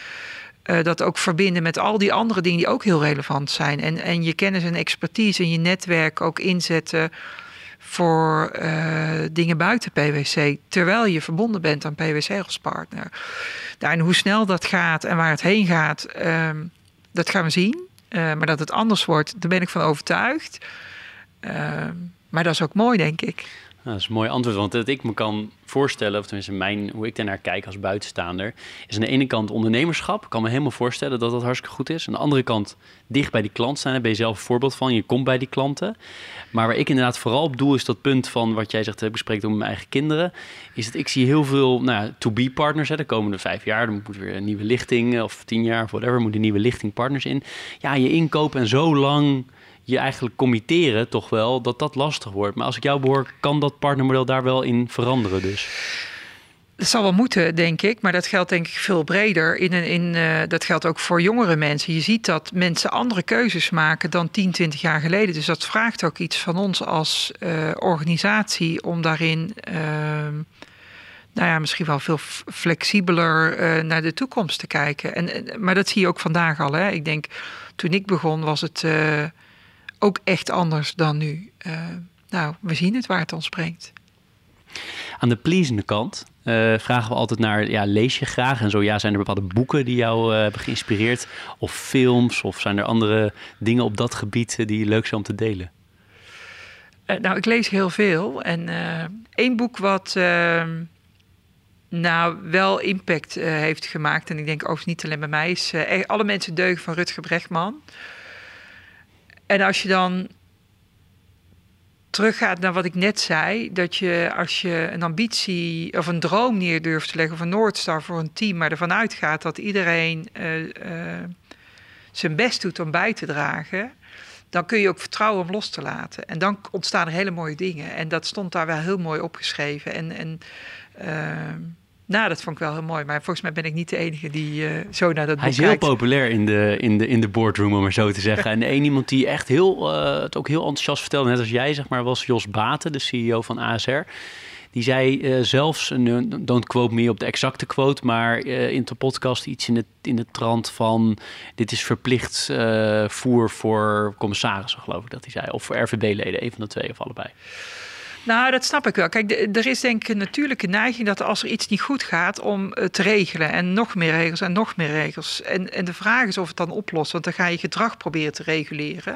uh, dat ook verbinden met al die andere dingen die ook heel relevant zijn. En, en je kennis en expertise en je netwerk ook inzetten voor uh, dingen buiten PwC, terwijl je verbonden bent aan PwC als partner. Nou, en hoe snel dat gaat en waar het heen gaat, uh, dat gaan we zien. Uh, maar dat het anders wordt, daar ben ik van overtuigd. Ehm, maar dat is ook mooi, denk ik. Dat is een mooi antwoord, want dat ik me kan voorstellen, of tenminste mijn, hoe ik daarnaar kijk als buitenstaander, is aan de ene kant ondernemerschap. Ik kan me helemaal voorstellen dat dat hartstikke goed is. Aan de andere kant dicht bij die klant staan, daar ben je zelf een voorbeeld van. Je komt bij die klanten. Maar waar ik inderdaad vooral op doe, is dat punt van wat jij zegt, ik bespreek met mijn eigen kinderen, is dat ik zie heel veel nou, to-be-partners de komende vijf jaar. Dan moet weer een nieuwe lichting, of tien jaar of whatever, moet een nieuwe lichting partners in. Ja, je inkoop en zo lang je eigenlijk committeren toch wel dat dat lastig wordt. Maar als ik jou behoor, kan dat partnermodel daar wel in veranderen dus? Dat zal wel moeten, denk ik. Maar dat geldt denk ik veel breder. In in, uh, dat geldt ook voor jongere mensen. Je ziet dat mensen andere keuzes maken dan 10, 20 jaar geleden. Dus dat vraagt ook iets van ons als uh, organisatie om daarin... Uh, nou ja, misschien wel veel flexibeler uh, naar de toekomst te kijken. En, maar dat zie je ook vandaag al. Hè. Ik denk, toen ik begon was het ook echt anders dan nu. Uh, nou, we zien het waar het ons brengt. Aan de pleasende kant uh, vragen we altijd naar, ja, lees je graag? En zo ja, zijn er bepaalde boeken die jou uh, hebben geïnspireerd? Of films? Of zijn er andere dingen op dat gebied die leuk zijn om te delen? Nou, ik lees heel veel. En één boek wat ehm, nou wel impact heeft gemaakt... en ik denk overigens niet alleen bij mij... is Alle Mensen Deugen van Rutger Brechtman. En als je dan teruggaat naar wat ik net zei, dat je als je een ambitie of een droom neer durft te leggen of een Noordstar voor een team, maar ervan uitgaat dat iedereen uh, uh, zijn best doet om bij te dragen, dan kun je ook vertrouwen om los te laten. En dan ontstaan er hele mooie dingen. En dat stond daar wel heel mooi opgeschreven. En, en uh, nou, dat vond ik wel heel mooi. Maar volgens mij ben ik niet de enige die uh, zo naar dat Hij is heel populair in de, in, de, in de boardroom, om maar zo te zeggen. en één iemand die echt heel, uh, het ook heel enthousiast vertelde, net als jij, zeg maar, was Jos Baten, de CEO van ASR. Die zei uh, zelfs, don't quote me op de exacte quote, maar in de podcast iets in de, in de trant van... dit is verplicht voer voor commissarissen, geloof ik dat hij zei. Of voor RVB-leden, een van de twee of allebei. Nou, dat snap ik wel. Kijk, er is denk ik een natuurlijke neiging dat als er iets niet goed gaat, om te regelen. En nog meer regels en nog meer regels. En, en de vraag is of het dan oplost, want dan ga je gedrag proberen te reguleren.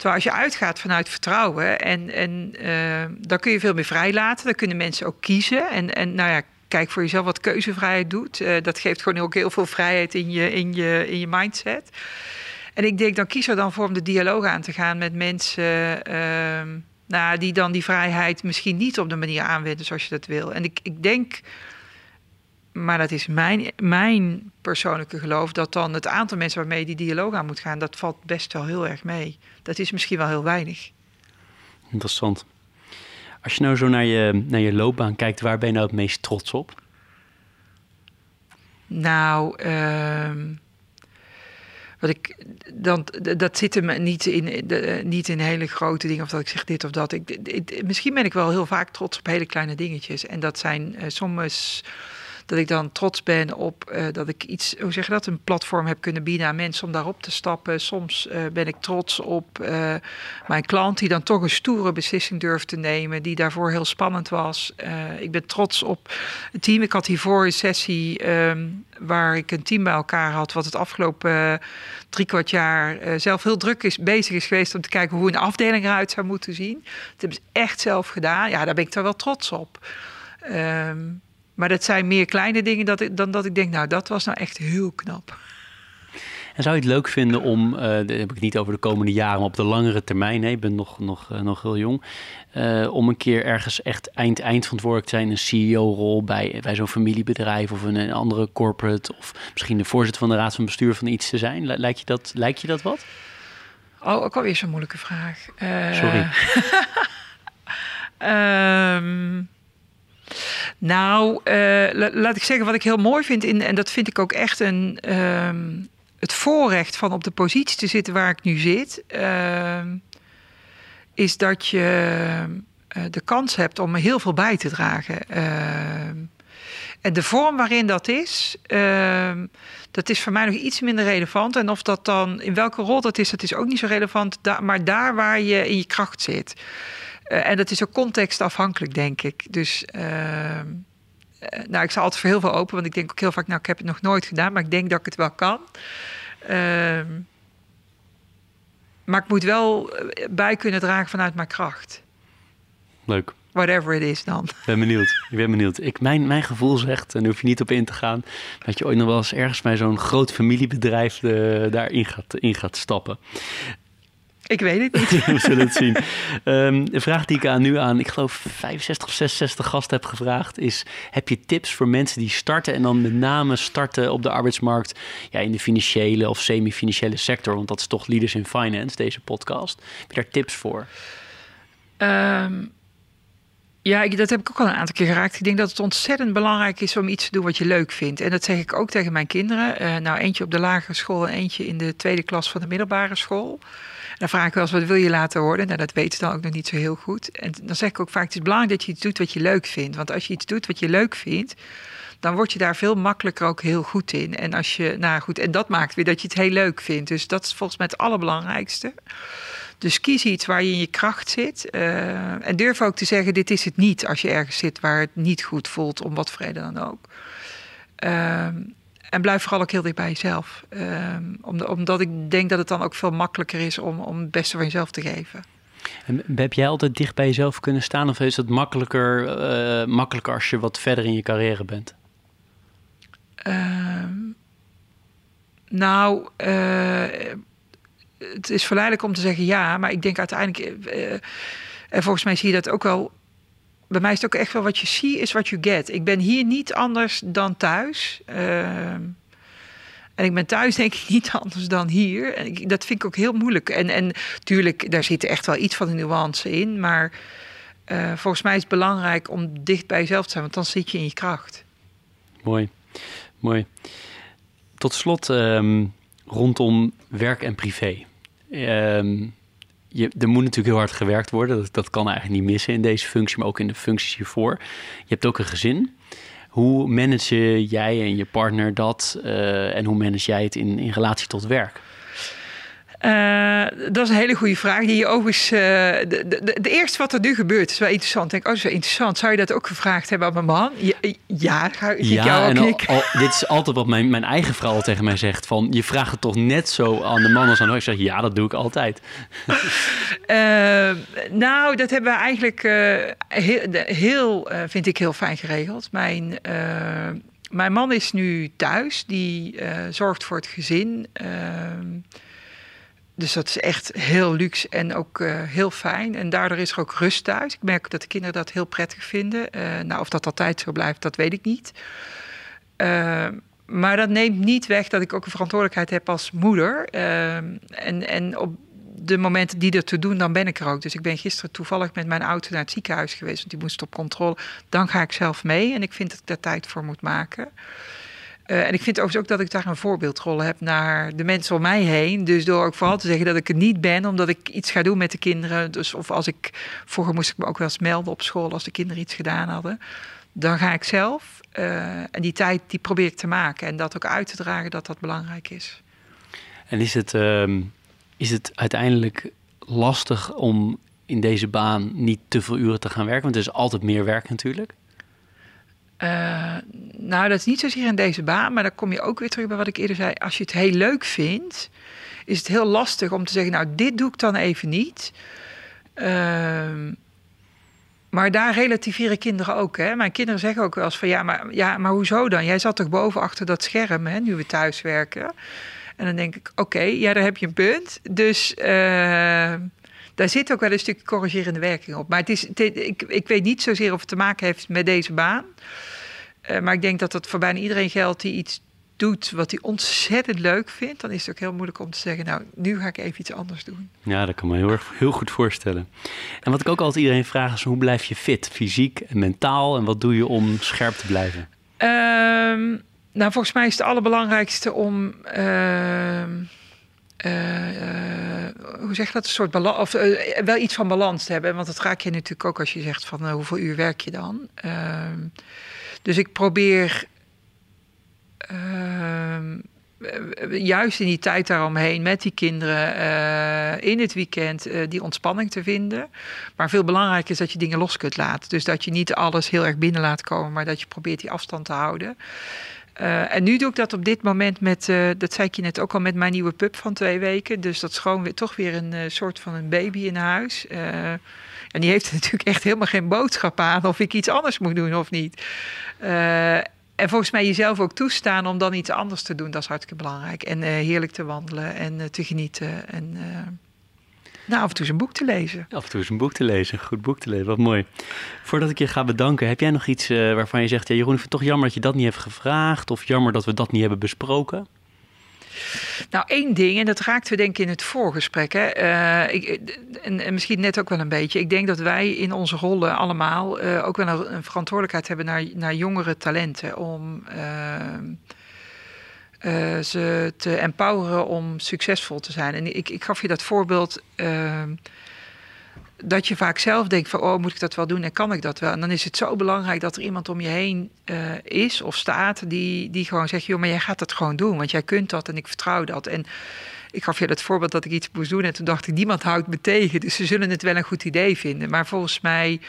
Terwijl als je uitgaat vanuit vertrouwen, en, en uh, dan kun je veel meer vrijlaten. Dan kunnen mensen ook kiezen. En, en nou ja, kijk voor jezelf wat keuzevrijheid doet. Uh, dat geeft gewoon ook heel veel vrijheid in je, in je, in je mindset. En ik denk, dan kies er dan voor om de dialoog aan te gaan met mensen. Uh, nou, die dan die vrijheid misschien niet op de manier aanwenden zoals je dat wil. En ik, ik denk, maar dat is mijn, mijn persoonlijke geloof, dat dan het aantal mensen waarmee je die dialoog aan moet gaan, dat valt best wel heel erg mee. Dat is misschien wel heel weinig. Interessant. Als je nou zo naar je, naar je loopbaan kijkt, waar ben je nou het meest trots op? Nou, uh, wat ik, dan, dat zit hem niet in, de, niet in hele grote dingen of dat ik zeg dit of dat. Ik, misschien ben ik wel heel vaak trots op hele kleine dingetjes. En dat zijn uh, soms dat ik dan trots ben op uh, dat ik iets, hoe zeg je dat, een platform heb kunnen bieden aan mensen om daarop te stappen. Soms uh, ben ik trots op uh, mijn klant die dan toch een stoere beslissing durft te nemen, die daarvoor heel spannend was. ik ben trots op het team. Ik had hiervoor een sessie um, waar ik een team bij elkaar had, wat het afgelopen drie kwart jaar zelf heel druk is, bezig is geweest om te kijken hoe een afdeling eruit zou moeten zien. Dat hebben ze echt zelf gedaan. Ja, daar ben ik daar wel trots op. Um, maar dat zijn meer kleine dingen dat ik, dan dat ik denk, nou, dat was nou echt heel knap. En zou je het leuk vinden om, uh, dat heb ik niet over de komende jaren, maar op de langere termijn, nee, ik ben nog, nog, uh, nog heel jong, uh, om een keer ergens echt eind-eind van het werk te zijn, een CEO-rol bij, bij zo'n familiebedrijf of een, een, andere corporate, of misschien de voorzitter van de raad van bestuur van iets te zijn? Lijkt je dat, lijkt je dat wat? Oh, ook alweer zo'n moeilijke vraag. Sorry. um, Nou, uh, laat ik zeggen wat ik heel mooi vind, in, en dat vind ik ook echt een, um, het voorrecht van op de positie te zitten waar ik nu zit, uh, is dat je uh, de kans hebt om heel veel bij te dragen. Ehm, en de vorm waarin dat is, dat is voor mij nog iets minder relevant. En of dat dan, in welke rol dat is, dat is ook niet zo relevant. Maar daar waar je in je kracht zit. Uh, en dat is ook contextafhankelijk, denk ik. Dus uh, nou, ik sta altijd voor heel veel open, want ik denk ook heel vaak, nou, ik heb het nog nooit gedaan, maar ik denk dat ik het wel kan. Uh, maar ik moet wel bij kunnen dragen vanuit mijn kracht. Leuk. Whatever it is dan. Ik ben benieuwd. Ik ben benieuwd. Ik, mijn, mijn gevoel zegt, en daar hoef je niet op in te gaan, dat je ooit nog wel eens ergens bij zo'n groot familiebedrijf de, daarin gaat, in gaat stappen. Ik weet het niet. We zullen het zien. Um, de vraag die ik aan nu aan, ik geloof 65 of 66 gasten heb gevraagd, is: heb je tips voor mensen die starten en dan met name starten op de arbeidsmarkt ja, in de financiële of semi-financiële sector? Want dat is toch Leaders in Finance, deze podcast. Heb je daar tips voor? Um, ja, ik, dat heb ik ook al een aantal keer geraakt. Ik denk dat het ontzettend belangrijk is om iets te doen wat je leuk vindt. En dat zeg ik ook tegen mijn kinderen. Uh, nou, eentje op de lagere school en eentje in de tweede klas van de middelbare school. Dan vraag ik wel eens, wat wil je laten worden? Nou, dat weten ze dan ook nog niet zo heel goed. En dan zeg ik ook vaak, het is belangrijk dat je iets doet wat je leuk vindt. Want als je iets doet wat je leuk vindt, dan word je daar veel makkelijker ook heel goed in. En als je, nou goed, en dat maakt weer dat je het heel leuk vindt. Dus dat is volgens mij het allerbelangrijkste. Dus kies iets waar je in je kracht zit. Uh, en durf ook te zeggen: dit is het niet als je ergens zit waar het niet goed voelt, om wat vrede dan ook. Uh, en blijf vooral ook heel dicht bij jezelf. Ehm, omdat ik denk dat het dan ook veel makkelijker is om, om het beste van jezelf te geven. En heb jij altijd dicht bij jezelf kunnen staan? Of is het makkelijker, uh, makkelijker als je wat verder in je carrière bent? Ehm, nou, uh, het is verleidelijk om te zeggen ja, maar ik denk uiteindelijk, uh, en volgens mij zie je dat ook wel. Bij mij is het ook echt wel wat je ziet, is wat je get. Ik ben hier niet anders dan thuis. Ehm, en ik ben thuis denk ik niet anders dan hier. En dat vind ik ook heel moeilijk. En, en natuurlijk, daar zit echt wel iets van de nuance in. Maar uh, volgens mij is het belangrijk om dicht bij jezelf te zijn. Want dan zit je in je kracht. Mooi, mooi. Tot slot um, rondom werk en privé. Um, je, er moet natuurlijk heel hard gewerkt worden. Dat, dat kan eigenlijk niet missen in deze functie, maar ook in de functies hiervoor. Je hebt ook een gezin. Hoe manage jij en je partner dat? Uh, en hoe manage jij het in, in relatie tot werk? Uh, dat is een hele goede vraag. Die je overigens. Uh, de, de, de, eerste wat er nu gebeurt is wel interessant. Ik denk, oh, dat is wel interessant. Zou je dat ook gevraagd hebben aan mijn man? Ja, ja ga ik ja, jou ook en al, al, dit is altijd wat mijn, mijn eigen vrouw tegen mij zegt: van je vraagt het toch net zo aan de man als aan de Ik zeg ja, dat doe ik altijd. uh, nou, dat hebben we eigenlijk heel, heel vind ik heel fijn geregeld. Mijn. mijn man is nu thuis, die zorgt voor het gezin. Ehm, dus dat is echt heel luxe en ook uh, heel fijn. En daardoor is er ook rust thuis. Ik merk dat de kinderen dat heel prettig vinden. Uh, nou, of dat altijd zo blijft, dat weet ik niet. Uh, maar dat neemt niet weg dat ik ook een verantwoordelijkheid heb als moeder. en, en op de momenten die er te doen, dan ben ik er ook. Dus ik ben gisteren toevallig met mijn auto naar het ziekenhuis geweest, want die moest op controle. Dan ga ik zelf mee en ik vind dat ik daar tijd voor moet maken. Uh, en ik vind overigens ook dat ik daar een voorbeeldrol heb naar de mensen om mij heen. Dus door ook vooral te zeggen dat ik het niet ben, omdat ik iets ga doen met de kinderen. Dus of als ik, vroeger moest ik me ook wel eens melden op school als de kinderen iets gedaan hadden. Dan ga ik zelf. Uh, en die tijd die probeer ik te maken. En dat ook uit te dragen dat dat belangrijk is. En is het, uh, is het uiteindelijk lastig om in deze baan niet te veel uren te gaan werken? Want er is altijd meer werk natuurlijk. Uh, nou, dat is niet zozeer in deze baan, maar dan kom je ook weer terug bij wat ik eerder zei. Als je het heel leuk vindt, is het heel lastig om te zeggen: Nou, dit doe ik dan even niet. Uh, maar daar relativeren kinderen ook. Hè? Mijn kinderen zeggen ook wel eens van ja, maar, ja, maar hoezo dan? Jij zat toch boven achter dat scherm, hè, nu we thuis werken. En dan denk ik, oké, ja, daar heb je een punt. Dus uh, daar zit ook wel een stukje corrigerende werking op. Maar het is, ik, ik weet niet zozeer of het te maken heeft met deze baan. Uh, maar ik denk dat dat voor bijna iedereen geldt die iets doet wat hij ontzettend leuk vindt, dan is het ook heel moeilijk om te zeggen, nou, nu ga ik even iets anders doen. Ja, dat kan me heel, erg, heel goed voorstellen. En wat ik ook altijd iedereen vraag is, hoe blijf je fit, fysiek en mentaal? En wat doe je om scherp te blijven? Um, nou, volgens mij is het allerbelangrijkste om... Uh, uh, hoe zeg je dat? Een soort balans, of uh, wel iets van balans te hebben. Want dat raak je natuurlijk ook als je zegt van hoeveel uur werk je dan. Dus ik probeer ehm, juist in die tijd daaromheen met die kinderen in het weekend die ontspanning te vinden. Maar veel belangrijker is dat je dingen los kunt laten. Dus dat je niet alles heel erg binnen laat komen, maar dat je probeert die afstand te houden. Uh, en nu doe ik dat op dit moment met, dat zei ik je net ook al, met mijn nieuwe pup van twee weken. Dus dat is gewoon weer, toch weer een soort van een baby in huis. En die heeft natuurlijk echt helemaal geen boodschap aan of ik iets anders moet doen of niet. en volgens mij jezelf ook toestaan om dan iets anders te doen, dat is hartstikke belangrijk. En heerlijk te wandelen en te genieten. En nou, af en toe eens een boek te lezen. Af en toe eens een boek te lezen, een goed boek te lezen, wat mooi. Voordat ik je ga bedanken, heb jij nog iets waarvan je zegt... Ja, Jeroen, ik vind het toch jammer dat je dat niet hebt gevraagd... of jammer dat we dat niet hebben besproken? Nou, één ding, en dat raakten we denk ik in het voorgesprek. Hè. Uh, ik, en, en, misschien net ook wel een beetje. Ik denk dat wij in onze rollen allemaal uh, ook wel een, verantwoordelijkheid hebben naar, naar jongere talenten. Om uh, ze te empoweren om succesvol te zijn. En ik, ik gaf je dat voorbeeld. Dat je vaak zelf denkt van, oh, moet ik dat wel doen en kan ik dat wel? En dan is het zo belangrijk dat er iemand om je heen uh, is of staat die, die gewoon zegt, joh, maar jij gaat dat gewoon doen, want jij kunt dat en ik vertrouw dat. En ik gaf je het voorbeeld dat ik iets moest doen en toen dacht ik, niemand houdt me tegen. Dus ze zullen het wel een goed idee vinden. Maar volgens mij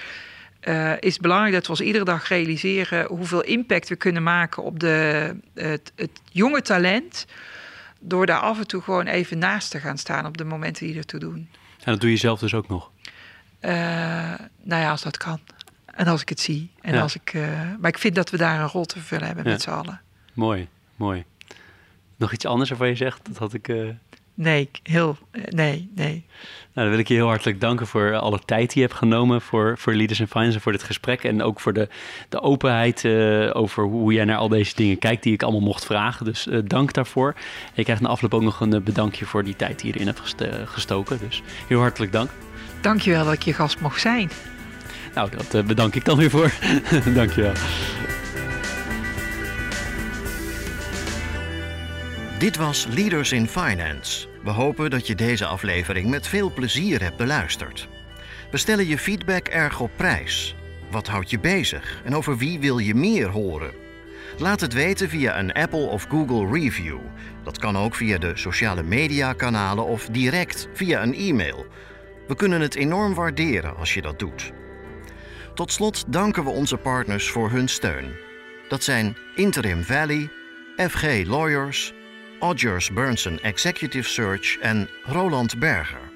uh, is het belangrijk dat we ons iedere dag realiseren hoeveel impact we kunnen maken op de, het, het jonge talent. Door daar af en toe gewoon even naast te gaan staan op de momenten die ertoe doen. En dat doe je zelf dus ook nog? Uh, nou ja, als dat kan. En als ik het zie. En als ik, uh, maar ik vind dat we daar een rol te vervullen hebben met z'n allen. Mooi, mooi. Nog iets anders waarvan je zegt? Dat had ik. Uh... Nee, heel. nee, nee. Nou, dan wil ik je heel hartelijk danken voor alle tijd die je hebt genomen voor, voor Leaders in Finance en voor dit gesprek. En ook voor de, de openheid uh, over hoe jij naar al deze dingen kijkt die ik allemaal mocht vragen. Dus uh, dank daarvoor. En je krijgt na afloop ook nog een bedankje voor die tijd die je erin hebt gestoken. Dus heel hartelijk dank. Dankjewel dat ik je gast mocht zijn. Nou, dat uh, bedank ik dan weer voor. Dankjewel. Dit was Leaders in Finance. We hopen dat je deze aflevering met veel plezier hebt beluisterd. We stellen je feedback erg op prijs. Wat houdt je bezig en over wie wil je meer horen? Laat het weten via een Apple of Google review. Dat kan ook via de sociale media kanalen of direct via een e-mail. We kunnen het enorm waarderen als je dat doet. Tot slot danken we onze partners voor hun steun. Dat zijn Interim Valley, FG Lawyers, Odgers Burnson Executive Search en Roland Berger.